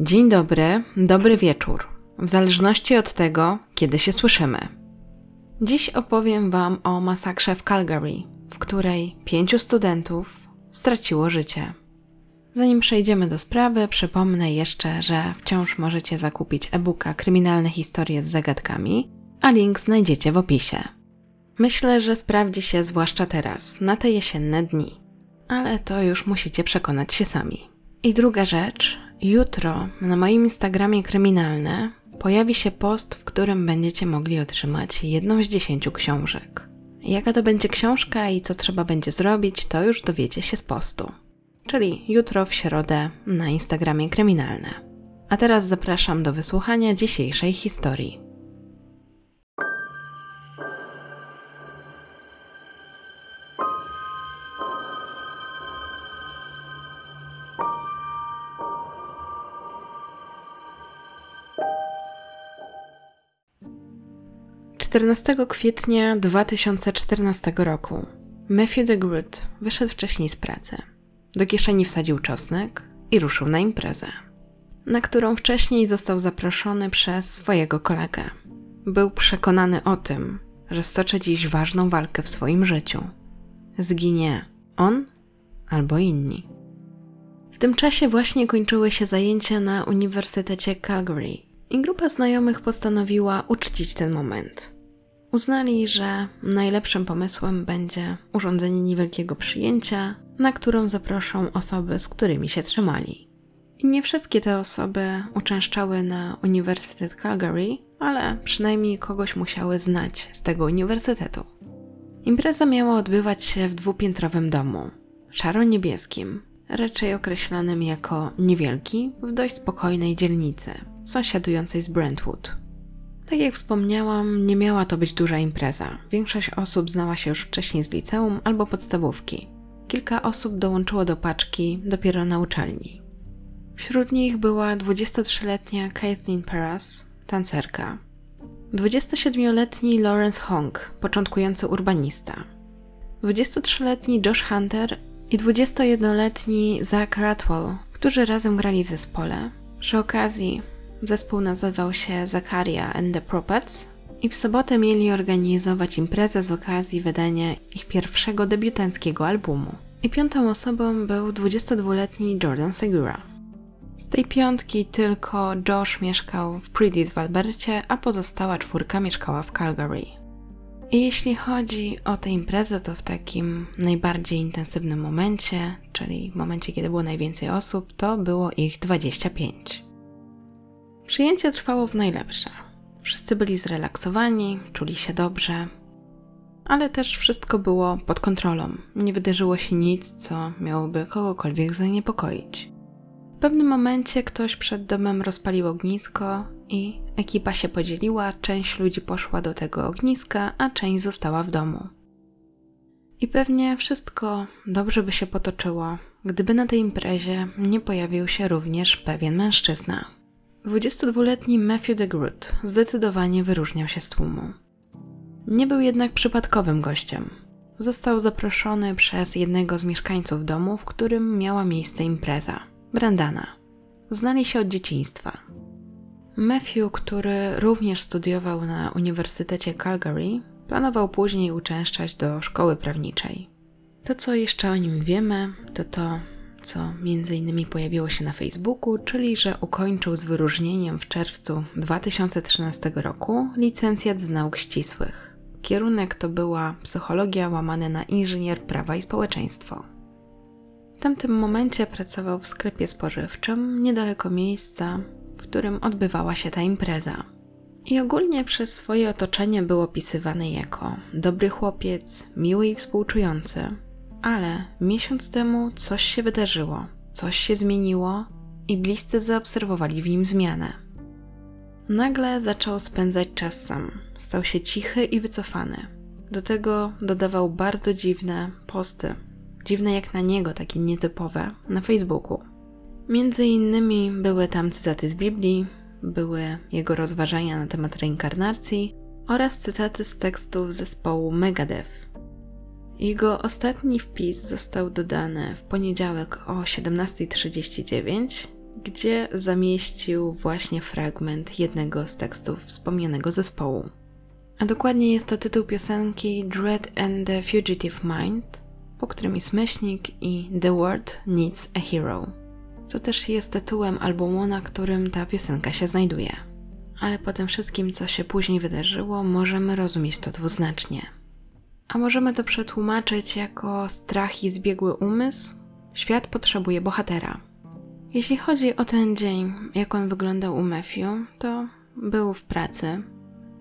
Dzień dobry, dobry wieczór, w zależności od tego, kiedy się słyszymy. Dziś opowiem Wam o masakrze w Calgary, w której pięciu studentów straciło życie. Zanim przejdziemy do sprawy, przypomnę jeszcze, że wciąż możecie zakupić e-booka Kryminalne historie z zagadkami, a link znajdziecie w opisie. Myślę, że sprawdzi się zwłaszcza teraz, na te jesienne dni, ale to już musicie przekonać się sami. I druga rzecz, jutro na moim Instagramie kryminalne pojawi się post, w którym będziecie mogli otrzymać jedną z dziesięciu książek. Jaka to będzie książka i co trzeba będzie zrobić, to już dowiecie się z postu. Czyli jutro w środę na Instagramie kryminalne. A teraz zapraszam do wysłuchania dzisiejszej historii. 14 kwietnia 2014 roku Matthew de Groot wyszedł wcześniej z pracy. Do kieszeni wsadził czosnek i ruszył na imprezę, na którą wcześniej został zaproszony przez swojego kolegę. Był przekonany o tym, że stoczy dziś ważną walkę w swoim życiu. Zginie on albo inni. W tym czasie właśnie kończyły się zajęcia na Uniwersytecie Calgary i grupa znajomych postanowiła uczcić ten moment. Uznali, że najlepszym pomysłem będzie urządzenie niewielkiego przyjęcia, na którą zaproszą osoby, z którymi się trzymali. Nie wszystkie te osoby uczęszczały na Uniwersytet Calgary, ale przynajmniej kogoś musiały znać z tego uniwersytetu. Impreza miała odbywać się w dwupiętrowym domu, szaro-niebieskim, raczej określanym jako niewielki, w dość spokojnej dzielnicy, sąsiadującej z Brentwood. Tak jak wspomniałam, nie miała to być duża impreza. Większość osób znała się już wcześniej z liceum albo podstawówki. Kilka osób dołączyło do paczki dopiero na uczelni. Wśród nich była 23-letnia Kathleen Perras, tancerka, 27-letni Lawrence Hong, początkujący urbanista, 23-letni Josh Hunter i 21-letni Zach Ratwell, którzy razem grali w zespole. Przy okazji Zespół nazywał się Zakaria and the Propets i w sobotę mieli organizować imprezę z okazji wydania ich pierwszego debiutanckiego albumu. I piątą osobą był 22-letni Jordan Segura. Z tej piątki tylko Josh mieszkał w Pretty's w Albercie, a pozostała czwórka mieszkała w Calgary. I jeśli chodzi o tę imprezę, to w takim najbardziej intensywnym momencie, czyli momencie, kiedy było najwięcej osób, to było ich 25. Przyjęcie trwało w najlepsze. Wszyscy byli zrelaksowani, czuli się dobrze, ale też wszystko było pod kontrolą. Nie wydarzyło się nic, co miałoby kogokolwiek zaniepokoić. W pewnym momencie ktoś przed domem rozpalił ognisko i ekipa się podzieliła. Część ludzi poszła do tego ogniska, a część została w domu. I pewnie wszystko dobrze by się potoczyło, gdyby na tej imprezie nie pojawił się również pewien mężczyzna. 22-letni Matthew de Groot zdecydowanie wyróżniał się z tłumu. Nie był jednak przypadkowym gościem. Został zaproszony przez jednego z mieszkańców domu, w którym miała miejsce impreza Brandana. Znali się od dzieciństwa. Matthew, który również studiował na Uniwersytecie Calgary, planował później uczęszczać do szkoły prawniczej. To, co jeszcze o nim wiemy, to to, co między innymi pojawiło się na Facebooku, czyli że ukończył z wyróżnieniem w czerwcu 2013 roku licencjat z nauk ścisłych. Kierunek to była psychologia łamane na inżynier prawa i społeczeństwo. W tamtym momencie pracował w sklepie spożywczym niedaleko miejsca, w którym odbywała się ta impreza. I ogólnie przez swoje otoczenie był opisywany jako dobry chłopiec, miły i współczujący, ale miesiąc temu coś się wydarzyło, coś się zmieniło i bliscy zaobserwowali w nim zmianę. Nagle zaczął spędzać czas sam, stał się cichy i wycofany. Do tego dodawał bardzo dziwne posty, dziwne jak na niego, takie nietypowe, na Facebooku. Między innymi były tam cytaty z Biblii, były jego rozważania na temat reinkarnacji oraz cytaty z tekstów zespołu Megadeth, jego ostatni wpis został dodany w poniedziałek o 17.39, gdzie zamieścił właśnie fragment jednego z tekstów wspomnianego zespołu. A dokładnie jest to tytuł piosenki Dread and the Fugitive Mind, po którym jest myślnik i The World Needs a Hero, co też jest tytułem albumu, na którym ta piosenka się znajduje. Ale po tym wszystkim, co się później wydarzyło, możemy rozumieć to dwuznacznie. A możemy to przetłumaczyć jako strach i zbiegły umysł. Świat potrzebuje bohatera. Jeśli chodzi o ten dzień, jak on wyglądał u Matthew, to był w pracy.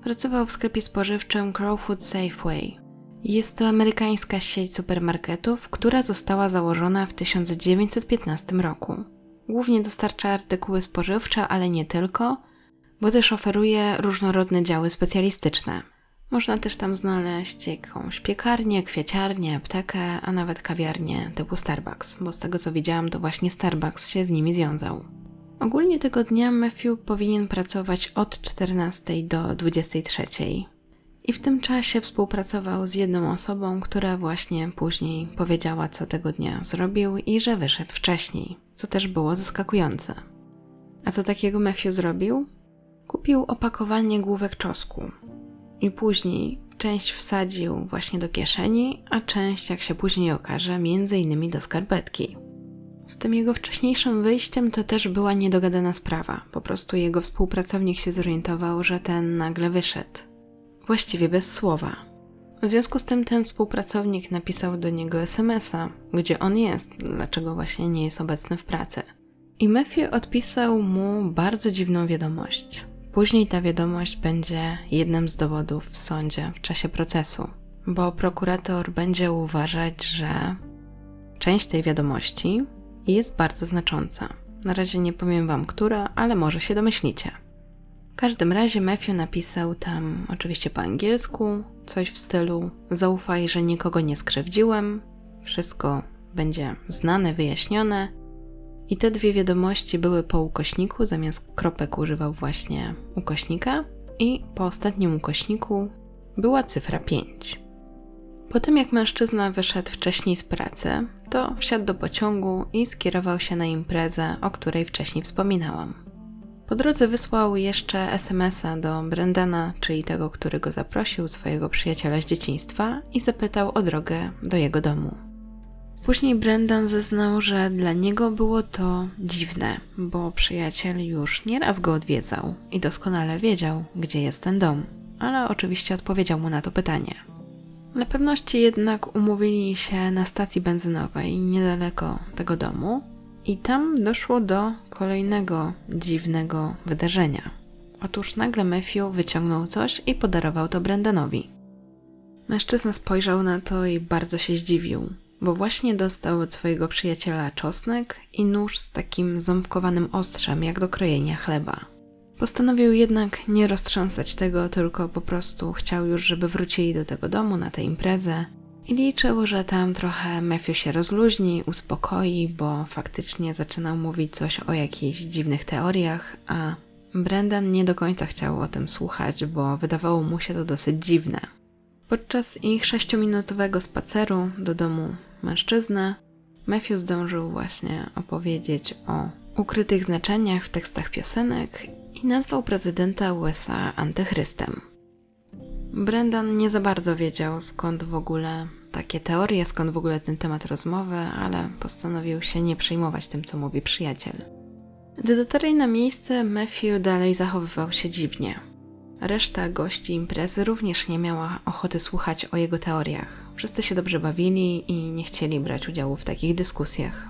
Pracował w sklepie spożywczym Crowfood Safeway. Jest to amerykańska sieć supermarketów, która została założona w 1915 roku. Głównie dostarcza artykuły spożywcze, ale nie tylko, bo też oferuje różnorodne działy specjalistyczne. Można też tam znaleźć jakąś piekarnię, kwieciarnię, aptekę, a nawet kawiarnię typu Starbucks, bo z tego co widziałam, to właśnie Starbucks się z nimi związał. Ogólnie tego dnia Matthew powinien pracować od 14 do 23. I w tym czasie współpracował z jedną osobą, która właśnie później powiedziała, co tego dnia zrobił i że wyszedł wcześniej, co też było zaskakujące. A co takiego Matthew zrobił? Kupił opakowanie główek czosku, i później część wsadził właśnie do kieszeni, a część, jak się później okaże, między innymi do skarpetki. Z tym jego wcześniejszym wyjściem to też była niedogadana sprawa. Po prostu jego współpracownik się zorientował, że ten nagle wyszedł. Właściwie bez słowa. W związku z tym ten współpracownik napisał do niego SMS-a, gdzie on jest, dlaczego właśnie nie jest obecny w pracy. I Matthew odpisał mu bardzo dziwną wiadomość. Później ta wiadomość będzie jednym z dowodów w sądzie w czasie procesu, bo prokurator będzie uważać, że część tej wiadomości jest bardzo znacząca. Na razie nie powiem wam, która, ale może się domyślicie. W każdym razie Matthew napisał tam, oczywiście po angielsku, coś w stylu: Zaufaj, że nikogo nie skrzywdziłem, wszystko będzie znane, wyjaśnione i te dwie wiadomości były po ukośniku, zamiast kropek używał właśnie ukośnika, i po ostatnim ukośniku była cyfra 5. Po tym jak mężczyzna wyszedł wcześniej z pracy, to wsiadł do pociągu i skierował się na imprezę, o której wcześniej wspominałam. Po drodze wysłał jeszcze SMS-a do Brendana, czyli tego, który go zaprosił, swojego przyjaciela z dzieciństwa, i zapytał o drogę do jego domu. Później Brendan zeznał, że dla niego było to dziwne, bo przyjaciel już nieraz go odwiedzał i doskonale wiedział, gdzie jest ten dom, ale oczywiście odpowiedział mu na to pytanie. Dla pewności jednak umówili się na stacji benzynowej niedaleko tego domu i tam doszło do kolejnego dziwnego wydarzenia. Otóż nagle Matthew wyciągnął coś i podarował to Brendanowi. Mężczyzna spojrzał na to i bardzo się zdziwił bo właśnie dostał od swojego przyjaciela czosnek i nóż z takim ząbkowanym ostrzem, jak do krojenia chleba. Postanowił jednak nie roztrząsać tego, tylko po prostu chciał już, żeby wrócili do tego domu na tę imprezę i liczył, że tam trochę Matthew się rozluźni, uspokoi, bo faktycznie zaczynał mówić coś o jakichś dziwnych teoriach, a Brendan nie do końca chciał o tym słuchać, bo wydawało mu się to dosyć dziwne. Podczas ich sześciominutowego spaceru do domu mężczyznę, Matthew zdążył właśnie opowiedzieć o ukrytych znaczeniach w tekstach piosenek i nazwał prezydenta USA antychrystem. Brendan nie za bardzo wiedział, skąd w ogóle takie teorie, skąd w ogóle ten temat rozmowy, ale postanowił się nie przejmować tym, co mówi przyjaciel. Gdy dotarli na miejsce, Matthew dalej zachowywał się dziwnie. Reszta gości imprezy również nie miała ochoty słuchać o jego teoriach. Wszyscy się dobrze bawili i nie chcieli brać udziału w takich dyskusjach.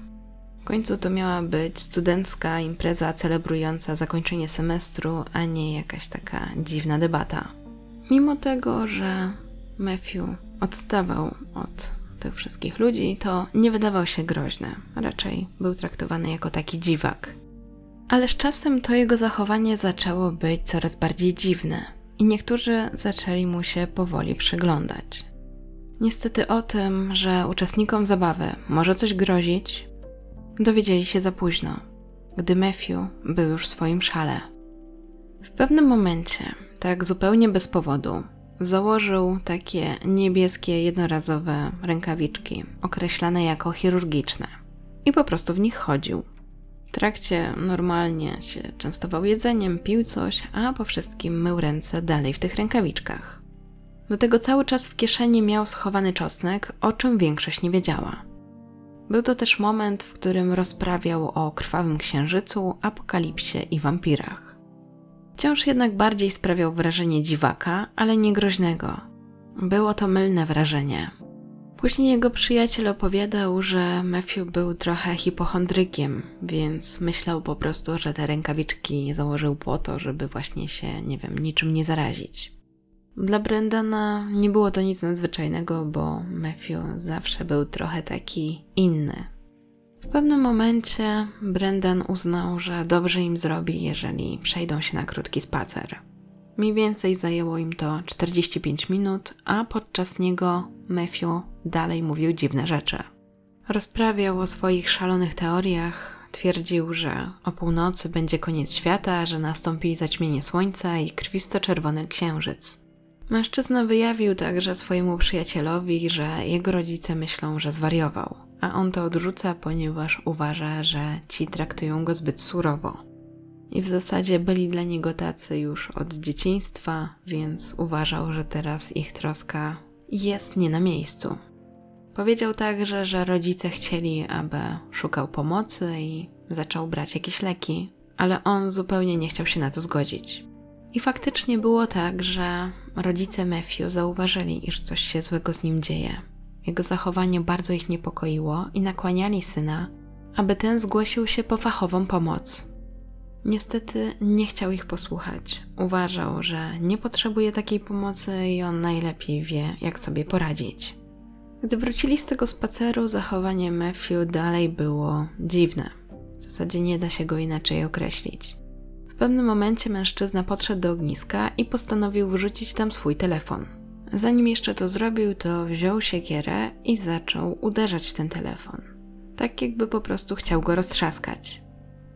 W końcu to miała być studencka impreza celebrująca zakończenie semestru, a nie jakaś taka dziwna debata. Mimo tego, że Matthew odstawał od tych wszystkich ludzi, to nie wydawał się groźny. Raczej był traktowany jako taki dziwak. Ale z czasem to jego zachowanie zaczęło być coraz bardziej dziwne i niektórzy zaczęli mu się powoli przyglądać. Niestety o tym, że uczestnikom zabawy może coś grozić, dowiedzieli się za późno, gdy Matthew był już w swoim szale. W pewnym momencie, tak zupełnie bez powodu, założył takie niebieskie jednorazowe rękawiczki, określane jako chirurgiczne, i po prostu w nich chodził. Trakcie normalnie się częstował jedzeniem, pił coś, a po wszystkim mył ręce dalej w tych rękawiczkach. Do tego cały czas w kieszeni miał schowany czosnek, o czym większość nie wiedziała. Był to też moment, w którym rozprawiał o krwawym księżycu, apokalipsie i wampirach. Wciąż jednak bardziej sprawiał wrażenie dziwaka, ale nie groźnego. Było to mylne wrażenie. Później jego przyjaciel opowiadał, że Matthew był trochę hipochondrykiem, więc myślał po prostu, że te rękawiczki założył po to, żeby właśnie się, nie wiem, niczym nie zarazić. Dla Brendana nie było to nic nadzwyczajnego, bo Matthew zawsze był trochę taki inny. W pewnym momencie Brendan uznał, że dobrze im zrobi, jeżeli przejdą się na krótki spacer. Mniej więcej zajęło im to 45 minut, a podczas niego Matthew dalej mówił dziwne rzeczy. Rozprawiał o swoich szalonych teoriach, twierdził, że o północy będzie koniec świata, że nastąpi zaćmienie słońca i krwisto-czerwony księżyc. Mężczyzna wyjawił także swojemu przyjacielowi, że jego rodzice myślą, że zwariował, a on to odrzuca, ponieważ uważa, że ci traktują go zbyt surowo. I w zasadzie byli dla niego tacy już od dzieciństwa, więc uważał, że teraz ich troska jest nie na miejscu. Powiedział także, że rodzice chcieli, aby szukał pomocy i zaczął brać jakieś leki, ale on zupełnie nie chciał się na to zgodzić. I faktycznie było tak, że rodzice Matthew zauważyli, iż coś się złego z nim dzieje. Jego zachowanie bardzo ich niepokoiło i nakłaniali syna, aby ten zgłosił się po fachową pomoc. Niestety nie chciał ich posłuchać. Uważał, że nie potrzebuje takiej pomocy i on najlepiej wie, jak sobie poradzić. Gdy wrócili z tego spaceru, zachowanie Matthew dalej było dziwne. W zasadzie nie da się go inaczej określić. W pewnym momencie mężczyzna podszedł do ogniska i postanowił wrzucić tam swój telefon. Zanim jeszcze to zrobił, to wziął siekierę i zaczął uderzać ten telefon. Tak jakby po prostu chciał go roztrzaskać.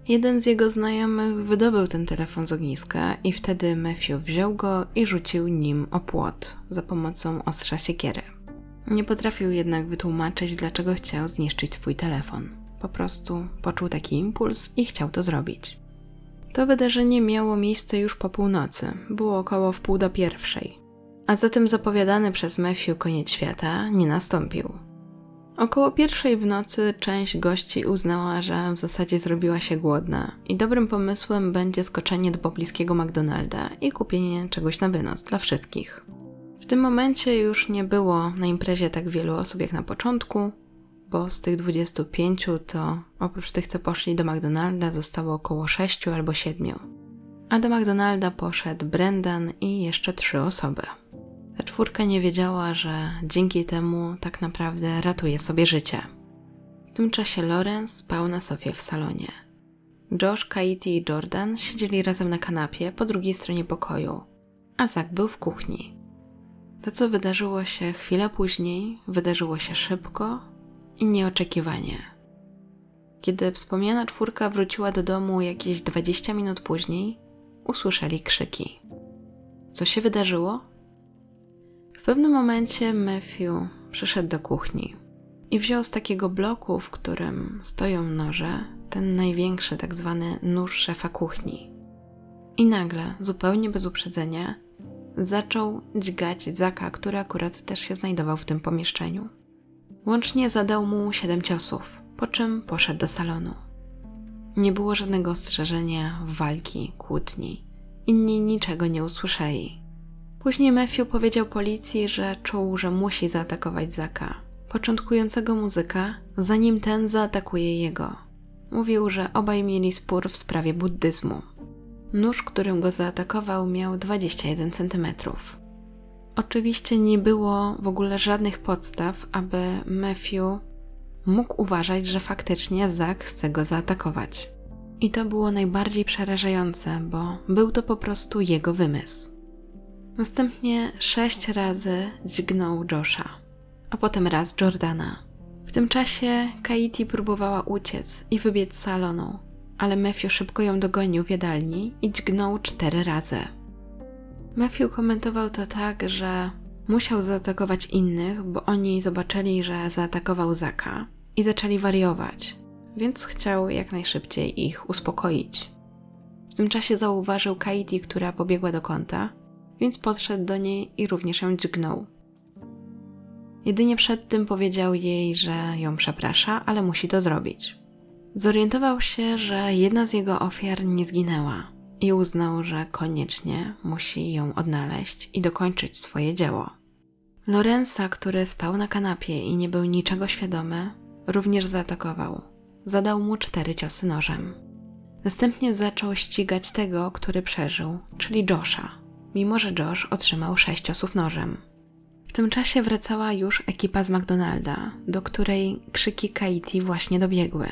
Jeden z jego znajomych wydobył ten telefon z ogniska i wtedy Matthew wziął go i rzucił nim o płot za pomocą ostrza siekiery. Nie potrafił jednak wytłumaczyć, dlaczego chciał zniszczyć swój telefon. Po prostu poczuł taki impuls i chciał to zrobić. To wydarzenie miało miejsce już po północy, było około wpół do pierwszej, a zatem zapowiadany przez Matthew koniec świata nie nastąpił. Około pierwszej w nocy część gości uznała, że w zasadzie zrobiła się głodna i dobrym pomysłem będzie skoczenie do pobliskiego McDonalda i kupienie czegoś na wynos dla wszystkich. W tym momencie już nie było na imprezie tak wielu osób jak na początku, bo z tych 25 to oprócz tych, co poszli do McDonalda, zostało około 6 albo 7. A do McDonalda poszedł Brendan i jeszcze trzy osoby. Ta czwórka nie wiedziała, że dzięki temu tak naprawdę ratuje sobie życie. W tym czasie Lawrence spał na sofie w salonie. Josh, Katie i Jordan siedzieli razem na kanapie po drugiej stronie pokoju, a Zach był w kuchni. To, co wydarzyło się chwilę później, wydarzyło się szybko i nieoczekiwanie. Kiedy wspomniana czwórka wróciła do domu jakieś 20 minut później, usłyszeli krzyki. Co się wydarzyło? Pewnym momencie Matthew przyszedł do kuchni i wziął z takiego bloku, w którym stoją noże, ten największy, tak zwany nóż szefa kuchni. I nagle, zupełnie bez uprzedzenia, zaczął dźgać Zaka, który akurat też się znajdował w tym pomieszczeniu. Łącznie zadał mu siedem ciosów, po czym poszedł do salonu. Nie było żadnego ostrzeżenia, walki, kłótni. Inni niczego nie usłyszeli. Później Matthew powiedział policji, że czuł, że musi zaatakować Zaka, początkującego muzyka, zanim ten zaatakuje jego. Mówił, że obaj mieli spór w sprawie buddyzmu. Nóż, którym go zaatakował, miał 21 centymetrów. Oczywiście nie było w ogóle żadnych podstaw, aby Matthew mógł uważać, że faktycznie Zach chce go zaatakować. I to było najbardziej przerażające, bo był to po prostu jego wymysł. Następnie sześć razy dźgnął Josha, a potem raz Jordana. W tym czasie Kaiti próbowała uciec i wybiec z salonu, ale Matthew szybko ją dogonił w jadalni i dźgnął cztery razy. Matthew komentował to tak, że musiał zaatakować innych, bo oni zobaczyli, że zaatakował Zaka i zaczęli wariować. więc chciał jak najszybciej ich uspokoić. W tym czasie zauważył Katie, która pobiegła do kąta, więc podszedł do niej i również ją dźgnął. Jedynie przed tym powiedział jej, że ją przeprasza, ale musi to zrobić. Zorientował się, że jedna z jego ofiar nie zginęła i uznał, że koniecznie musi ją odnaleźć i dokończyć swoje dzieło. Lorenza, który spał na kanapie i nie był niczego świadomy, również zaatakował. Zadał mu cztery ciosy nożem. Następnie zaczął ścigać tego, który przeżył, czyli Josha, mimo że Josh otrzymał sześć ciosów nożem. W tym czasie wracała już ekipa z McDonalda, do której krzyki Katie właśnie dobiegły.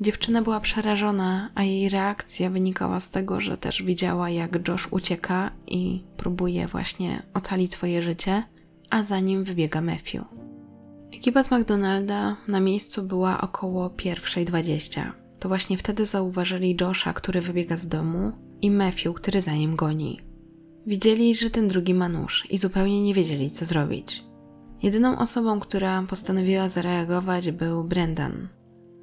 Dziewczyna była przerażona, a jej reakcja wynikała z tego, że też widziała, jak Josh ucieka i próbuje właśnie ocalić swoje życie, a za nim wybiega Matthew. Ekipa z McDonalda na miejscu była około pierwszej dwadzieścia. To właśnie wtedy zauważyli Josha, który wybiega z domu i Matthew, który za nim goni. Widzieli, że ten drugi ma nóż i zupełnie nie wiedzieli, co zrobić. Jedyną osobą, która postanowiła zareagować, był Brendan.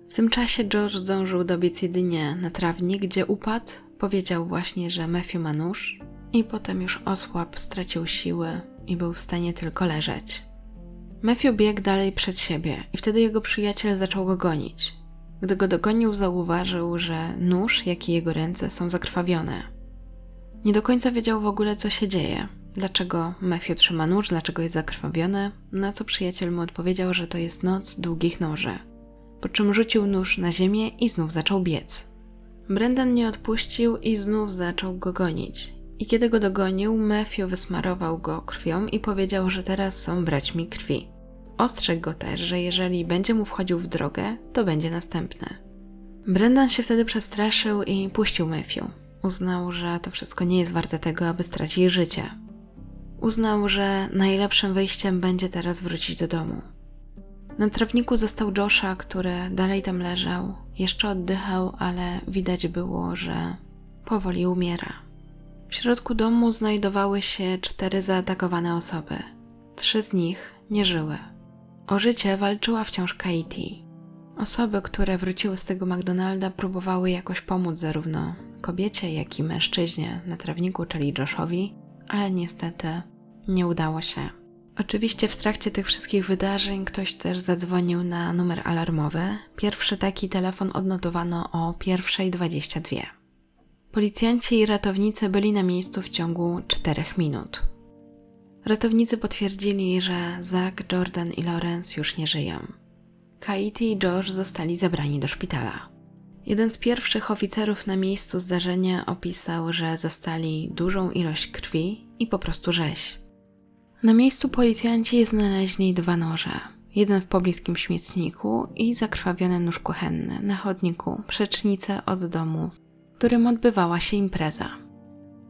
W tym czasie Josh zdążył dobiec jedynie na trawnik, gdzie upadł, powiedział właśnie, że Matthew ma nóż i potem już osłabł, stracił siły i był w stanie tylko leżeć. Matthew biegł dalej przed siebie i wtedy jego przyjaciel zaczął go gonić. Gdy go dogonił, zauważył, że nóż, jak i jego ręce są zakrwawione. Nie do końca wiedział w ogóle, co się dzieje. Dlaczego Matthew trzyma nóż, dlaczego jest zakrwawiony, na co przyjaciel mu odpowiedział, że to jest noc długich noży. Po czym rzucił nóż na ziemię i znów zaczął biec. Brendan nie odpuścił i znów zaczął go gonić. I kiedy go dogonił, Matthew wysmarował go krwią i powiedział, że teraz są braćmi krwi. Ostrzegł go też, że jeżeli będzie mu wchodził w drogę, to będzie następne. Brendan się wtedy przestraszył i puścił Matthew. Uznał, że to wszystko nie jest warte tego, aby stracić życie. Uznał, że najlepszym wyjściem będzie teraz wrócić do domu. Na trawniku zastał Josha, który dalej tam leżał. Jeszcze oddychał, ale widać było, że powoli umiera. W środku domu znajdowały się cztery zaatakowane osoby. Trzy z nich nie żyły. O życie walczyła wciąż Katie. Osoby, które wróciły z tego McDonalda, próbowały jakoś pomóc zarówno kobiecie, jak i mężczyźnie na trawniku, czyli Joshowi, ale niestety nie udało się. Oczywiście w trakcie tych wszystkich wydarzeń ktoś też zadzwonił na numer alarmowy. Pierwszy taki telefon odnotowano o 1.22. Policjanci i ratownicy byli na miejscu w ciągu 4 minut. Ratownicy potwierdzili, że Zach, Jordan i Lawrence już nie żyją. Katie i George zostali zabrani do szpitala. Jeden z pierwszych oficerów na miejscu zdarzenia opisał, że zastali dużą ilość krwi i po prostu rzeź. Na miejscu policjanci znaleźli dwa noże. Jeden w pobliskim śmietniku i zakrwawiony nóż kuchenny na chodniku, przecznicę od domu, w którym odbywała się impreza.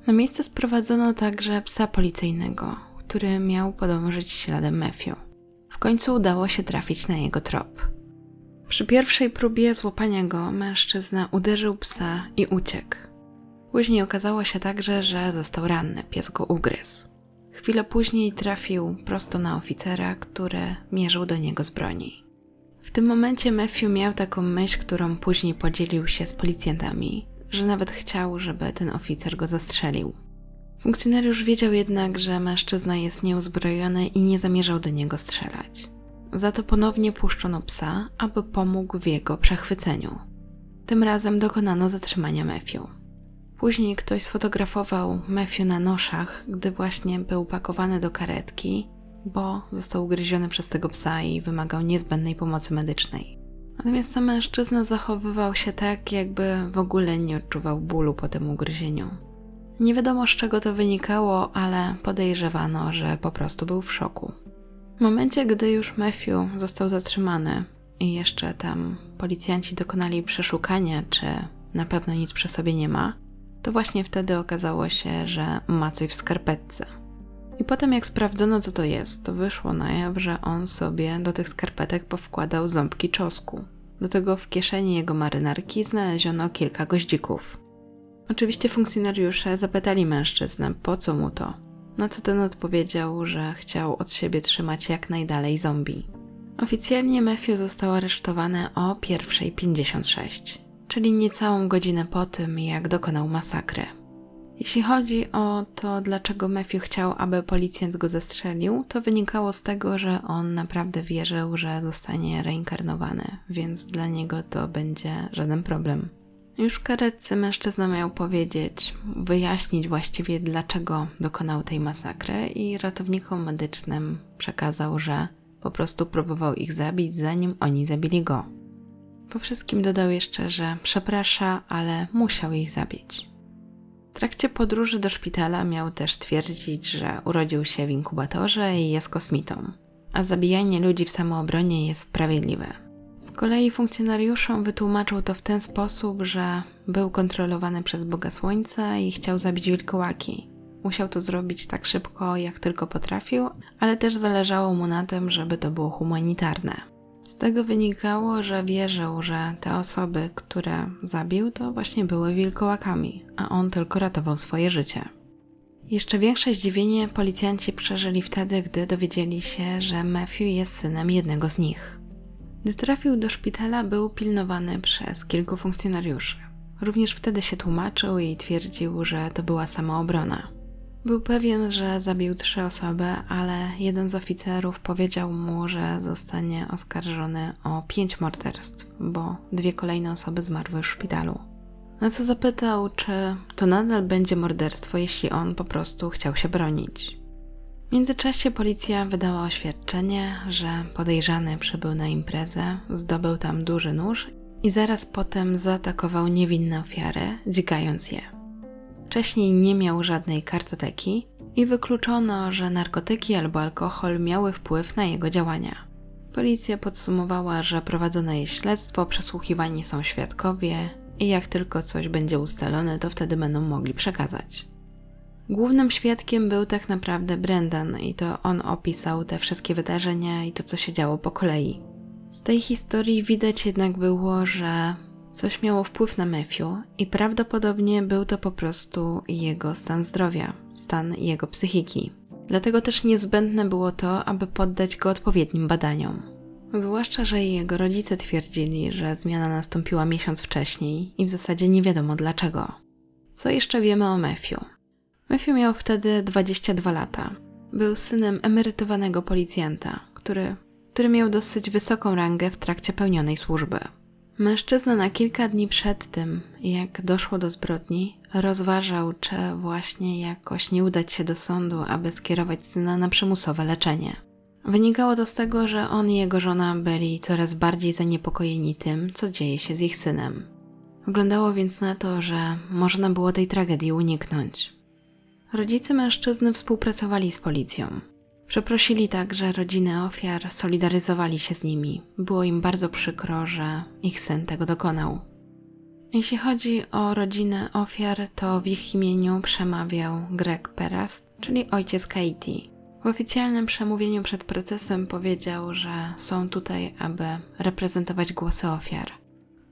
Na miejsce sprowadzono także psa policyjnego, który miał podążyć śladem Matthew. W końcu udało się trafić na jego trop. Przy pierwszej próbie złapania go mężczyzna uderzył psa i uciekł. Później okazało się także, że został ranny, pies go ugryzł. Chwilę później trafił prosto na oficera, który mierzył do niego z broni. W tym momencie Matthew miał taką myśl, którą później podzielił się z policjantami, że nawet chciał, żeby ten oficer go zastrzelił. Funkcjonariusz wiedział jednak, że mężczyzna jest nieuzbrojony i nie zamierzał do niego strzelać. Za to ponownie puszczono psa, aby pomógł w jego przechwyceniu. Tym razem dokonano zatrzymania Matthew. Później ktoś sfotografował Matthew na noszach, gdy właśnie był pakowany do karetki, bo został ugryziony przez tego psa i wymagał niezbędnej pomocy medycznej. Natomiast mężczyzna zachowywał się tak, jakby w ogóle nie odczuwał bólu po tym ugryzieniu. Nie wiadomo z czego to wynikało, ale podejrzewano, że po prostu był w szoku. W momencie, gdy już Matthew został zatrzymany i jeszcze tam policjanci dokonali przeszukania, czy na pewno nic przy sobie nie ma, to właśnie wtedy okazało się, że ma coś w skarpetce. I potem jak sprawdzono co to jest, to wyszło na jaw, że on sobie do tych skarpetek powkładał ząbki czosku. Do tego w kieszeni jego marynarki znaleziono kilka goździków. Oczywiście funkcjonariusze zapytali mężczyznę, po co mu to, na co ten odpowiedział, że chciał od siebie trzymać jak najdalej zombie. Oficjalnie Matthew został aresztowany o 1.56, czyli niecałą godzinę po tym, jak dokonał masakry. Jeśli chodzi o to, dlaczego Matthew chciał, aby policjant go zestrzelił, to wynikało z tego, że on naprawdę wierzył, że zostanie reinkarnowany, więc dla niego to będzie żaden problem. Już w karetce mężczyzna miał powiedzieć, wyjaśnić właściwie dlaczego dokonał tej masakry i ratownikom medycznym przekazał, że po prostu próbował ich zabić, zanim oni zabili go. Po wszystkim dodał jeszcze, że przeprasza, ale musiał ich zabić. W trakcie podróży do szpitala miał też twierdzić, że urodził się w inkubatorze i jest kosmitą, a zabijanie ludzi w samoobronie jest sprawiedliwe. Z kolei funkcjonariuszom wytłumaczył to w ten sposób, że był kontrolowany przez Boga Słońca i chciał zabić wilkołaki. Musiał to zrobić tak szybko, jak tylko potrafił, ale też zależało mu na tym, żeby to było humanitarne. Z tego wynikało, że wierzył, że te osoby, które zabił, to właśnie były wilkołakami, a on tylko ratował swoje życie. Jeszcze większe zdziwienie policjanci przeżyli wtedy, gdy dowiedzieli się, że Matthew jest synem jednego z nich. Gdy trafił do szpitala, był pilnowany przez kilku funkcjonariuszy. Również wtedy się tłumaczył i twierdził, że to była samoobrona. Był pewien, że zabił trzy osoby, ale jeden z oficerów powiedział mu, że zostanie oskarżony o pięć morderstw, bo dwie kolejne osoby zmarły w szpitalu. Na co zapytał, czy to nadal będzie morderstwo, jeśli on po prostu chciał się bronić. W międzyczasie policja wydała oświadczenie, że podejrzany przybył na imprezę, zdobył tam duży nóż i zaraz potem zaatakował niewinne ofiary, dźgając je. Wcześniej nie miał żadnej kartoteki i wykluczono, że narkotyki albo alkohol miały wpływ na jego działania. Policja podsumowała, że prowadzone jest śledztwo, przesłuchiwani są świadkowie i jak tylko coś będzie ustalone, to wtedy będą mogli przekazać. Głównym świadkiem był tak naprawdę Brendan i to on opisał te wszystkie wydarzenia i to, co się działo po kolei. Z tej historii widać jednak było, że coś miało wpływ na Matthew i prawdopodobnie był to po prostu jego stan zdrowia, stan jego psychiki. Dlatego też niezbędne było to, aby poddać go odpowiednim badaniom. Zwłaszcza, że jego rodzice twierdzili, że zmiana nastąpiła miesiąc wcześniej i w zasadzie nie wiadomo dlaczego. Co jeszcze wiemy o Matthew? Matthew miał wtedy 22 lata. Był synem emerytowanego policjanta, który, który miał dosyć wysoką rangę w trakcie pełnionej służby. Mężczyzna na kilka dni przed tym, jak doszło do zbrodni, rozważał, czy właśnie jakoś nie udać się do sądu, aby skierować syna na przymusowe leczenie. Wynikało to z tego, że on i jego żona byli coraz bardziej zaniepokojeni tym, co dzieje się z ich synem. Wyglądało więc na to, że można było tej tragedii uniknąć. Rodzice mężczyzny współpracowali z policją. Przeprosili także rodziny ofiar, solidaryzowali się z nimi. Było im bardzo przykro, że ich syn tego dokonał. Jeśli chodzi o rodzinę ofiar, to w ich imieniu przemawiał Greg Peras, czyli ojciec Katie. W oficjalnym przemówieniu przed procesem powiedział, że są tutaj, aby reprezentować głosy ofiar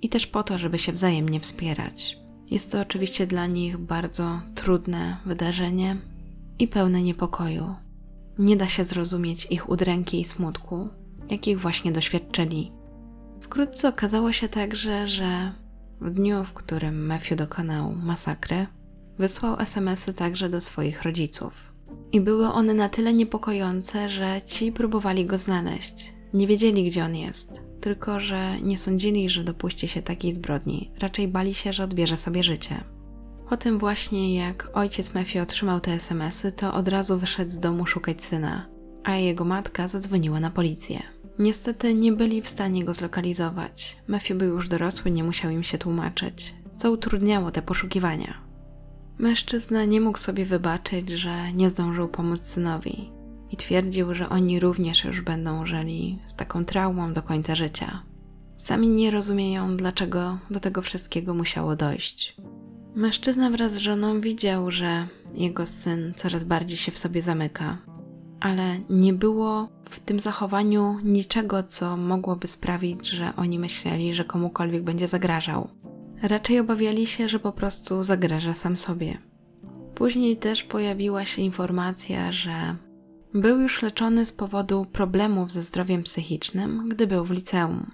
i też po to, żeby się wzajemnie wspierać. Jest to oczywiście dla nich bardzo trudne wydarzenie i pełne niepokoju. Nie da się zrozumieć ich udręki i smutku, jakich właśnie doświadczyli. Wkrótce okazało się także, że w dniu, w którym Matthew dokonał masakry, wysłał SMSy także do swoich rodziców. I były one na tyle niepokojące, że ci próbowali go znaleźć. Nie wiedzieli, gdzie on jest tylko że nie sądzili, że dopuści się takiej zbrodni, raczej bali się, że odbierze sobie życie. Po tym właśnie, jak ojciec Matthew otrzymał te SMSy, to od razu wyszedł z domu szukać syna, a jego matka zadzwoniła na policję. Niestety nie byli w stanie go zlokalizować. Matthew był już dorosły, nie musiał im się tłumaczyć, co utrudniało te poszukiwania. Mężczyzna nie mógł sobie wybaczyć, że nie zdążył pomóc synowi i twierdził, że oni również już będą żyli z taką traumą do końca życia. Sami nie rozumieją, dlaczego do tego wszystkiego musiało dojść. Mężczyzna wraz z żoną widział, że jego syn coraz bardziej się w sobie zamyka, ale nie było w tym zachowaniu niczego, co mogłoby sprawić, że oni myśleli, że komukolwiek będzie zagrażał. Raczej obawiali się, że po prostu zagraża sam sobie. Później też pojawiła się informacja, że Był już leczony z powodu problemów ze zdrowiem psychicznym, gdy był w liceum.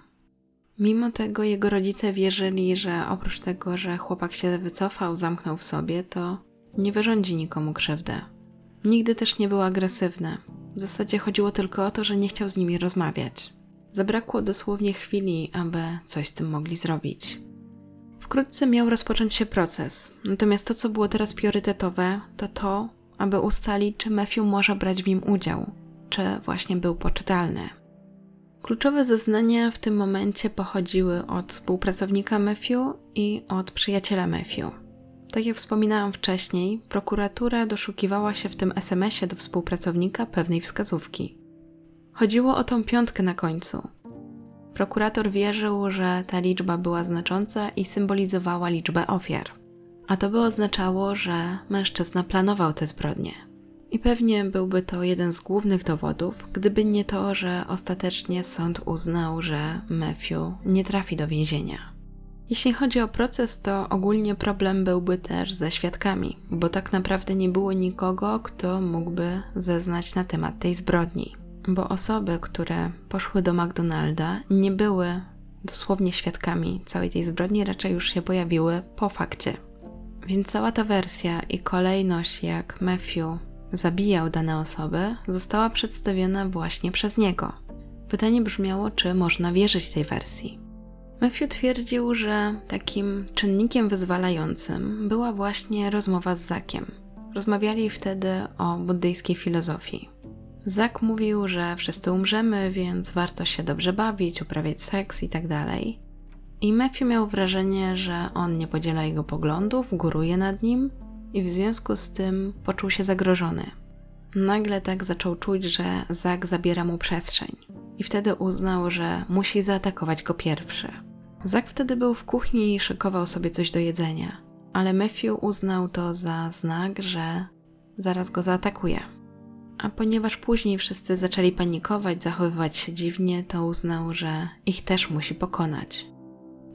Mimo tego jego rodzice wierzyli, że oprócz tego, że chłopak się wycofał, zamknął w sobie, to nie wyrządzi nikomu krzywdę. Nigdy też nie był agresywny. W zasadzie chodziło tylko o to, że nie chciał z nimi rozmawiać. Zabrakło dosłownie chwili, aby coś z tym mogli zrobić. Wkrótce miał rozpocząć się proces, natomiast to, co było teraz priorytetowe, to to, aby ustalić, czy Matthew może brać w nim udział, czy właśnie był poczytalny. Kluczowe zeznania w tym momencie pochodziły od współpracownika Matthew i od przyjaciela Matthew. Tak jak wspominałam wcześniej, prokuratura doszukiwała się w tym SMS-ie do współpracownika pewnej wskazówki. Chodziło o tą piątkę na końcu. Prokurator wierzył, że ta liczba była znacząca i symbolizowała liczbę ofiar. A to by oznaczało, że mężczyzna planował te zbrodnie. I pewnie byłby to jeden z głównych dowodów, gdyby nie to, że ostatecznie sąd uznał, że Matthew nie trafi do więzienia. Jeśli chodzi o proces, to ogólnie problem byłby też ze świadkami, bo tak naprawdę nie było nikogo, kto mógłby zeznać na temat tej zbrodni. Bo osoby, które poszły do McDonalda, nie były dosłownie świadkami całej tej zbrodni, raczej już się pojawiły po fakcie. Więc cała ta wersja i kolejność, jak Matthew zabijał dane osoby, została przedstawiona właśnie przez niego. Pytanie brzmiało, czy można wierzyć tej wersji. Matthew twierdził, że takim czynnikiem wyzwalającym była właśnie rozmowa z Zakiem. Rozmawiali wtedy o buddyjskiej filozofii. Zak mówił, że wszyscy umrzemy, więc warto się dobrze bawić, uprawiać seks itd. I Matthew miał wrażenie, że on nie podziela jego poglądów, góruje nad nim i w związku z tym poczuł się zagrożony. Nagle tak zaczął czuć, że Zak zabiera mu przestrzeń i wtedy uznał, że musi zaatakować go pierwszy. Zak wtedy był w kuchni i szykował sobie coś do jedzenia, ale Matthew uznał to za znak, że zaraz go zaatakuje. A ponieważ później wszyscy zaczęli panikować, zachowywać się dziwnie, to uznał, że ich też musi pokonać.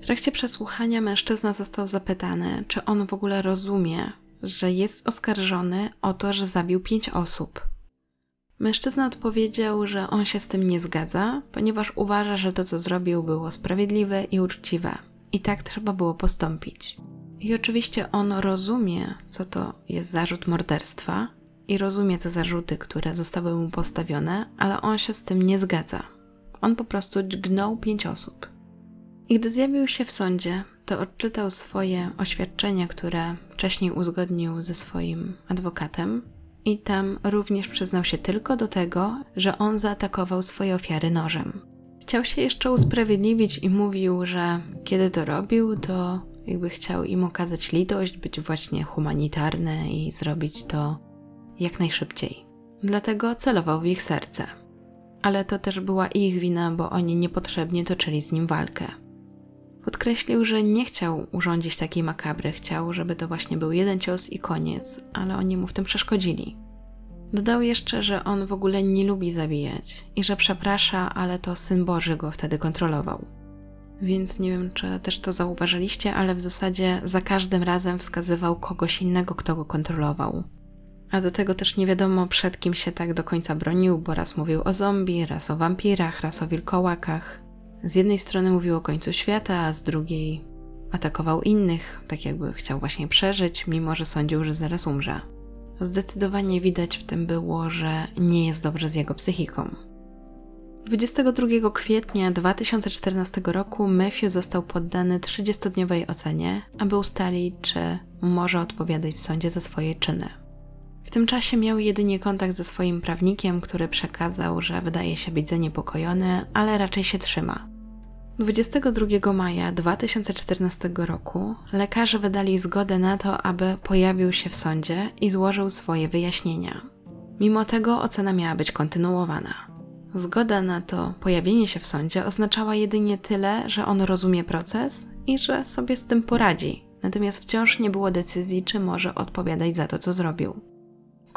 Trakcie przesłuchania mężczyzna został zapytany, czy on w ogóle rozumie, że jest oskarżony o to, że zabił pięć osób. Mężczyzna odpowiedział, że on się z tym nie zgadza, ponieważ uważa, że to, co zrobił, było sprawiedliwe i uczciwe. I tak trzeba było postąpić. I oczywiście on rozumie, co to jest zarzut morderstwa i rozumie te zarzuty, które zostały mu postawione, ale on się z tym nie zgadza. On po prostu dźgnął pięć osób. I gdy zjawił się w sądzie, to odczytał swoje oświadczenie, które wcześniej uzgodnił ze swoim adwokatem, i tam również przyznał się tylko do tego, że on zaatakował swoje ofiary nożem. Chciał się jeszcze usprawiedliwić i mówił, że kiedy to robił, to jakby chciał im okazać litość, być właśnie humanitarny i zrobić to jak najszybciej. Dlatego celował w ich serce. Ale to też była ich wina, bo oni niepotrzebnie toczyli z nim walkę. Podkreślił, że nie chciał urządzić takiej makabry, chciał, żeby to właśnie był jeden cios i koniec, ale oni mu w tym przeszkodzili. Dodał jeszcze, że on w ogóle nie lubi zabijać i że przeprasza, ale to syn Boży go wtedy kontrolował. Więc nie wiem, czy też to zauważyliście, ale w zasadzie za każdym razem wskazywał kogoś innego, kto go kontrolował. A do tego też nie wiadomo, przed kim się tak do końca bronił, bo raz mówił o zombie, raz o wampirach, raz o wilkołakach. Z jednej strony mówił o końcu świata, a z drugiej atakował innych, tak jakby chciał właśnie przeżyć, mimo że sądził, że zaraz umrze. Zdecydowanie widać w tym było, że nie jest dobrze z jego psychiką. 22 kwietnia 2014 roku Matthew został poddany 30-dniowej ocenie, aby ustalić, czy może odpowiadać w sądzie za swoje czyny. W tym czasie miał jedynie kontakt ze swoim prawnikiem, który przekazał, że wydaje się być zaniepokojony, ale raczej się trzyma. 22 maja 2014 roku lekarze wydali zgodę na to, aby pojawił się w sądzie i złożył swoje wyjaśnienia. Mimo tego ocena miała być kontynuowana. Zgoda na to pojawienie się w sądzie oznaczała jedynie tyle, że on rozumie proces i że sobie z tym poradzi, natomiast wciąż nie było decyzji, czy może odpowiadać za to, co zrobił.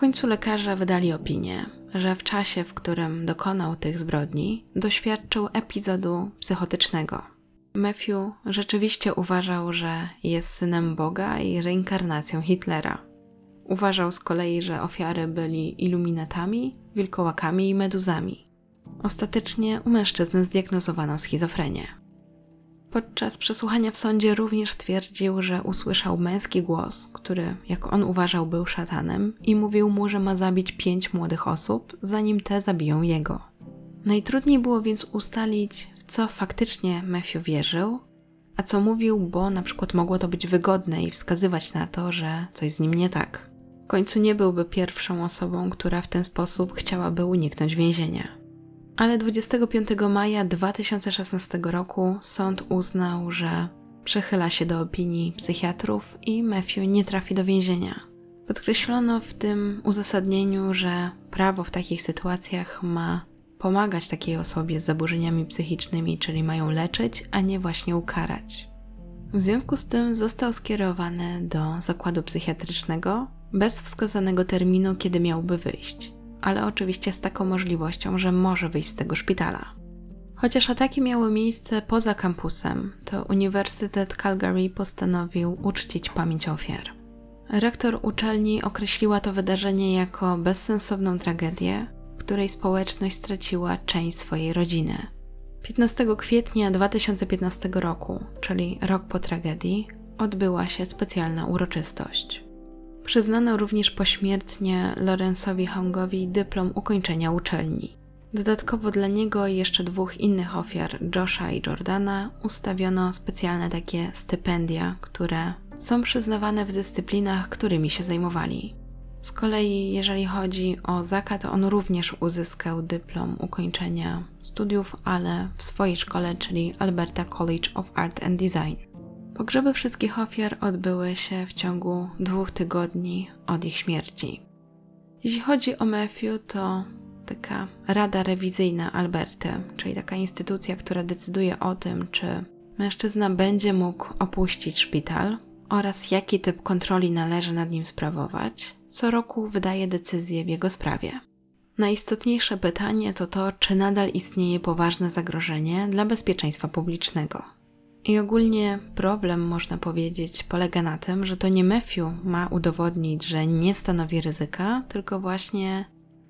Końcu lekarze wydali opinię, że w czasie, w którym dokonał tych zbrodni, doświadczył epizodu psychotycznego. Matthew rzeczywiście uważał, że jest synem Boga i reinkarnacją Hitlera. Uważał z kolei, że ofiary byli iluminatami, wilkołakami i meduzami. Ostatecznie u mężczyzny zdiagnozowano schizofrenię. Podczas przesłuchania w sądzie również twierdził, że usłyszał męski głos, który, jak on uważał, był szatanem i mówił mu, że ma zabić pięć młodych osób, zanim te zabiją jego. Najtrudniej było więc ustalić, w co faktycznie Matthew wierzył, a co mówił, bo na przykład mogło to być wygodne i wskazywać na to, że coś z nim nie tak. W końcu nie byłby pierwszą osobą, która w ten sposób chciałaby uniknąć więzienia. Ale 25 maja 2016 roku sąd uznał, że przechyla się do opinii psychiatrów i Matthew nie trafi do więzienia. Podkreślono w tym uzasadnieniu, że prawo w takich sytuacjach ma pomagać takiej osobie z zaburzeniami psychicznymi, czyli mają leczyć, a nie właśnie ukarać. W związku z tym został skierowany do zakładu psychiatrycznego bez wskazanego terminu, kiedy miałby wyjść, ale oczywiście z taką możliwością, że może wyjść z tego szpitala. Chociaż ataki miały miejsce poza kampusem, to Uniwersytet Calgary postanowił uczcić pamięć ofiar. Rektor uczelni określiła to wydarzenie jako bezsensowną tragedię, której społeczność straciła część swojej rodziny. 15 kwietnia 2015 roku, czyli rok po tragedii, odbyła się specjalna uroczystość. Przyznano również pośmiertnie Lorenzowi Hongowi dyplom ukończenia uczelni. Dodatkowo dla niego i jeszcze dwóch innych ofiar, Josha i Jordana, ustawiono specjalne takie stypendia, które są przyznawane w dyscyplinach, którymi się zajmowali. Z kolei, jeżeli chodzi o Zaka, on również uzyskał dyplom ukończenia studiów, ale w swojej szkole, czyli Alberta College of Art and Design. Pogrzeby wszystkich ofiar odbyły się w ciągu dwóch tygodni od ich śmierci. Jeśli chodzi o Matthew, to taka rada rewizyjna Alberty, czyli taka instytucja, która decyduje o tym, czy mężczyzna będzie mógł opuścić szpital oraz jaki typ kontroli należy nad nim sprawować, co roku wydaje decyzję w jego sprawie. Najistotniejsze pytanie to to, czy nadal istnieje poważne zagrożenie dla bezpieczeństwa publicznego. I ogólnie problem, można powiedzieć, polega na tym, że to nie Matthew ma udowodnić, że nie stanowi ryzyka, tylko właśnie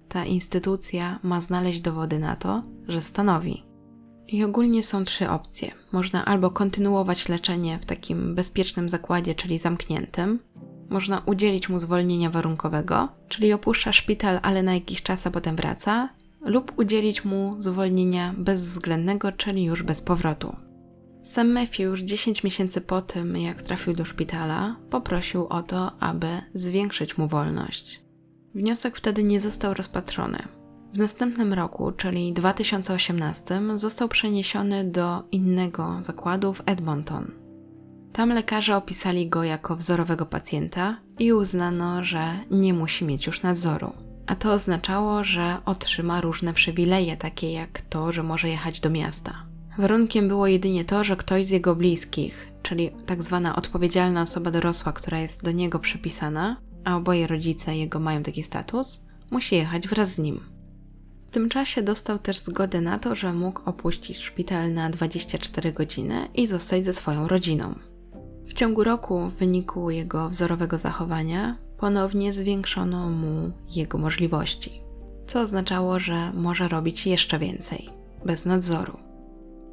ta instytucja ma znaleźć dowody na to, że stanowi. I ogólnie są trzy opcje. Można albo kontynuować leczenie w takim bezpiecznym zakładzie, czyli zamkniętym, można udzielić mu zwolnienia warunkowego, czyli opuszcza szpital, ale na jakiś czas, a potem wraca, lub udzielić mu zwolnienia bezwzględnego, czyli już bez powrotu. Sam Matthew już 10 miesięcy po tym, jak trafił do szpitala, poprosił o to, aby zwiększyć mu wolność. Wniosek wtedy nie został rozpatrzony. W następnym roku, czyli 2018, został przeniesiony do innego zakładu w Edmonton. Tam lekarze opisali go jako wzorowego pacjenta i uznano, że nie musi mieć już nadzoru. A to oznaczało, że otrzyma różne przywileje, takie jak to, że może jechać do miasta. Warunkiem było jedynie to, że ktoś z jego bliskich, czyli tak zwana odpowiedzialna osoba dorosła, która jest do niego przypisana, a oboje rodzice jego mają taki status, musi jechać wraz z nim. W tym czasie dostał też zgodę na to, że mógł opuścić szpital na 24 godziny i zostać ze swoją rodziną. W ciągu roku, w wyniku jego wzorowego zachowania, ponownie zwiększono mu jego możliwości, co oznaczało, że może robić jeszcze więcej, bez nadzoru.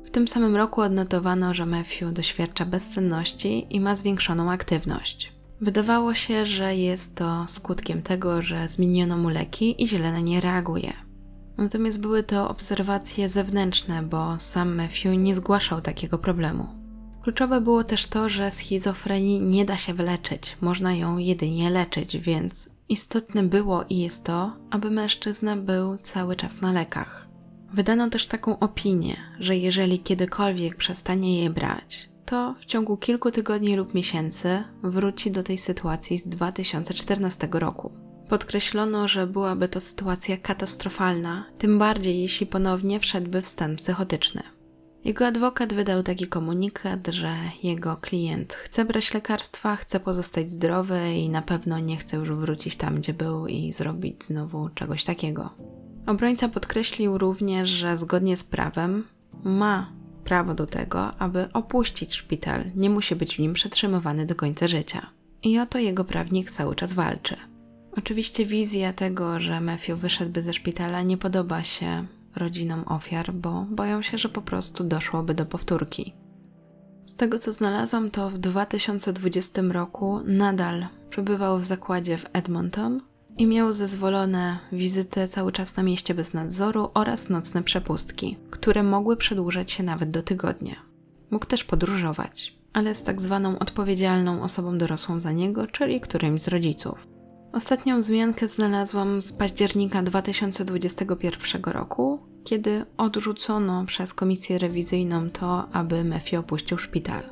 W tym samym roku odnotowano, że Matthew doświadcza bezsenności i ma zwiększoną aktywność. Wydawało się, że jest to skutkiem tego, że zmieniono mu leki i na nie reaguje. Natomiast były to obserwacje zewnętrzne, bo sam Matthew nie zgłaszał takiego problemu. Kluczowe było też to, że schizofrenii nie da się wyleczyć, można ją jedynie leczyć, więc istotne było i jest to, aby mężczyzna był cały czas na lekach. Wydano też taką opinię, że jeżeli kiedykolwiek przestanie je brać, to w ciągu kilku tygodni lub miesięcy wróci do tej sytuacji z 2014 roku. Podkreślono, że byłaby to sytuacja katastrofalna, tym bardziej jeśli ponownie wszedłby w stan psychotyczny. Jego adwokat wydał taki komunikat, że jego klient chce brać lekarstwa, chce pozostać zdrowy i na pewno nie chce już wrócić tam, gdzie był i zrobić znowu czegoś takiego. Obrońca podkreślił również, że zgodnie z prawem ma prawo do tego, aby opuścić szpital, nie musi być w nim przetrzymywany do końca życia. I o to jego prawnik cały czas walczy. Oczywiście wizja tego, że Matthew wyszedłby ze szpitala nie podoba się rodzinom ofiar, bo boją się, że po prostu doszłoby do powtórki. Z tego co znalazłam, to w 2020 roku nadal przebywał w zakładzie w Edmonton i miał zezwolone wizyty cały czas na mieście bez nadzoru oraz nocne przepustki, które mogły przedłużać się nawet do tygodnia. Mógł też podróżować, ale z tak zwaną odpowiedzialną osobą dorosłą za niego, czyli którymś z rodziców. Ostatnią wzmiankę znalazłam z października 2021 roku, kiedy odrzucono przez komisję rewizyjną to, aby Mefi opuścił szpital.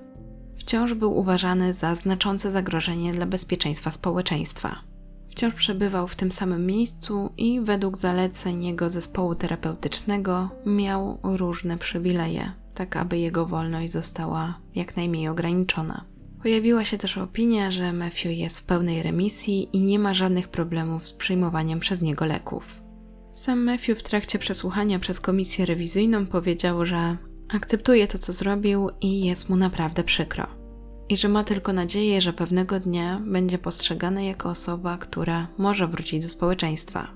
Wciąż był uważany za znaczące zagrożenie dla bezpieczeństwa społeczeństwa. Wciąż przebywał w tym samym miejscu i według zaleceń jego zespołu terapeutycznego miał różne przywileje, tak aby jego wolność została jak najmniej ograniczona. Pojawiła się też opinia, że Matthew jest w pełnej remisji i nie ma żadnych problemów z przyjmowaniem przez niego leków. Sam Matthew w trakcie przesłuchania przez komisję rewizyjną powiedział, że akceptuje to, co zrobił i jest mu naprawdę przykro. I że ma tylko nadzieję, że pewnego dnia będzie postrzegany jako osoba, która może wrócić do społeczeństwa.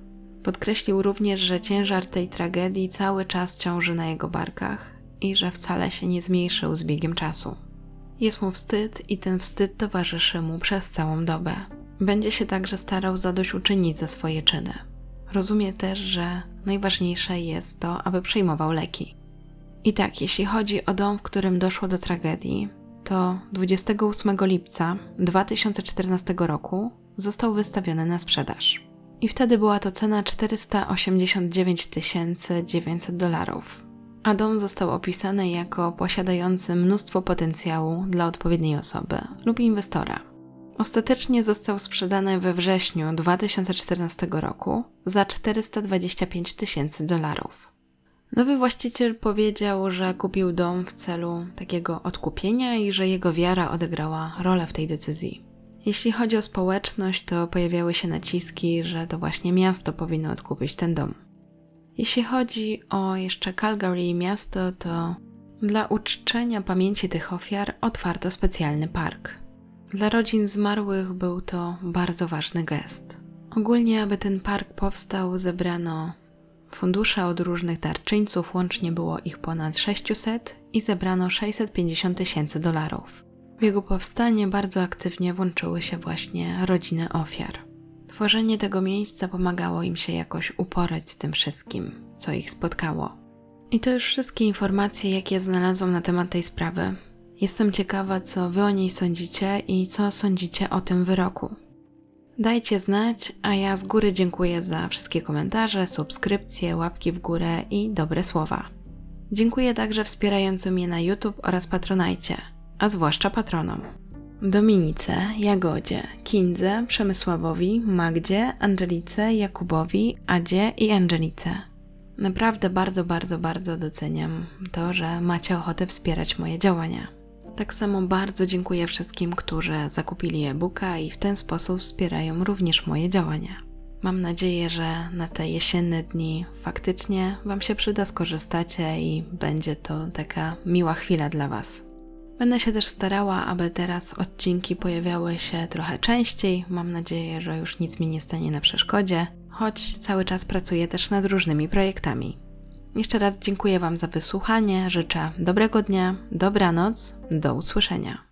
Podkreślił również, że ciężar tej tragedii cały czas ciąży na jego barkach i że wcale się nie zmniejszył z biegiem czasu. Jest mu wstyd i ten wstyd towarzyszy mu przez całą dobę. Będzie się także starał zadośćuczynić za swoje czyny. Rozumie też, że najważniejsze jest to, aby przyjmował leki. I tak, jeśli chodzi o dom, w którym doszło do tragedii, to 28 lipca 2014 roku został wystawiony na sprzedaż. I wtedy była to cena 489 900 dolarów, a dom został opisany jako posiadający mnóstwo potencjału dla odpowiedniej osoby lub inwestora. Ostatecznie został sprzedany we wrześniu 2014 roku za 425 tysięcy dolarów. Nowy właściciel powiedział, że kupił dom w celu takiego odkupienia i że jego wiara odegrała rolę w tej decyzji. Jeśli chodzi o społeczność, to pojawiały się naciski, że to właśnie miasto powinno odkupić ten dom. Jeśli chodzi o jeszcze Calgary i miasto, to dla uczczenia pamięci tych ofiar otwarto specjalny park. Dla rodzin zmarłych był to bardzo ważny gest. Ogólnie, aby ten park powstał, zebrano fundusze od różnych darczyńców, łącznie było ich ponad 600 i zebrano 650 tysięcy dolarów. W jego powstanie bardzo aktywnie włączyły się właśnie rodziny ofiar. Tworzenie tego miejsca pomagało im się jakoś uporać z tym wszystkim, co ich spotkało. I to już wszystkie informacje, jakie znalazłam na temat tej sprawy. Jestem ciekawa, co wy o niej sądzicie i co sądzicie o tym wyroku. Dajcie znać, a ja z góry dziękuję za wszystkie komentarze, subskrypcje, łapki w górę i dobre słowa. Dziękuję także wspierającym mnie na YouTube oraz Patronajcie, a zwłaszcza patronom. Dominice, Jagodzie, Kindze, Przemysławowi, Magdzie, Angelice, Jakubowi, Adzie i Angelice. Naprawdę bardzo, bardzo, bardzo doceniam to, że macie ochotę wspierać moje działania. Tak samo bardzo dziękuję wszystkim, którzy zakupili e-booka i w ten sposób wspierają również moje działania. Mam nadzieję, że na te jesienne dni faktycznie Wam się przyda, skorzystacie i będzie to taka miła chwila dla Was. Będę się też starała, aby teraz odcinki pojawiały się trochę częściej. Mam nadzieję, że już nic mi nie stanie na przeszkodzie, choć cały czas pracuję też nad różnymi projektami. Jeszcze raz dziękuję Wam za wysłuchanie, życzę dobrego dnia, dobranoc, do usłyszenia.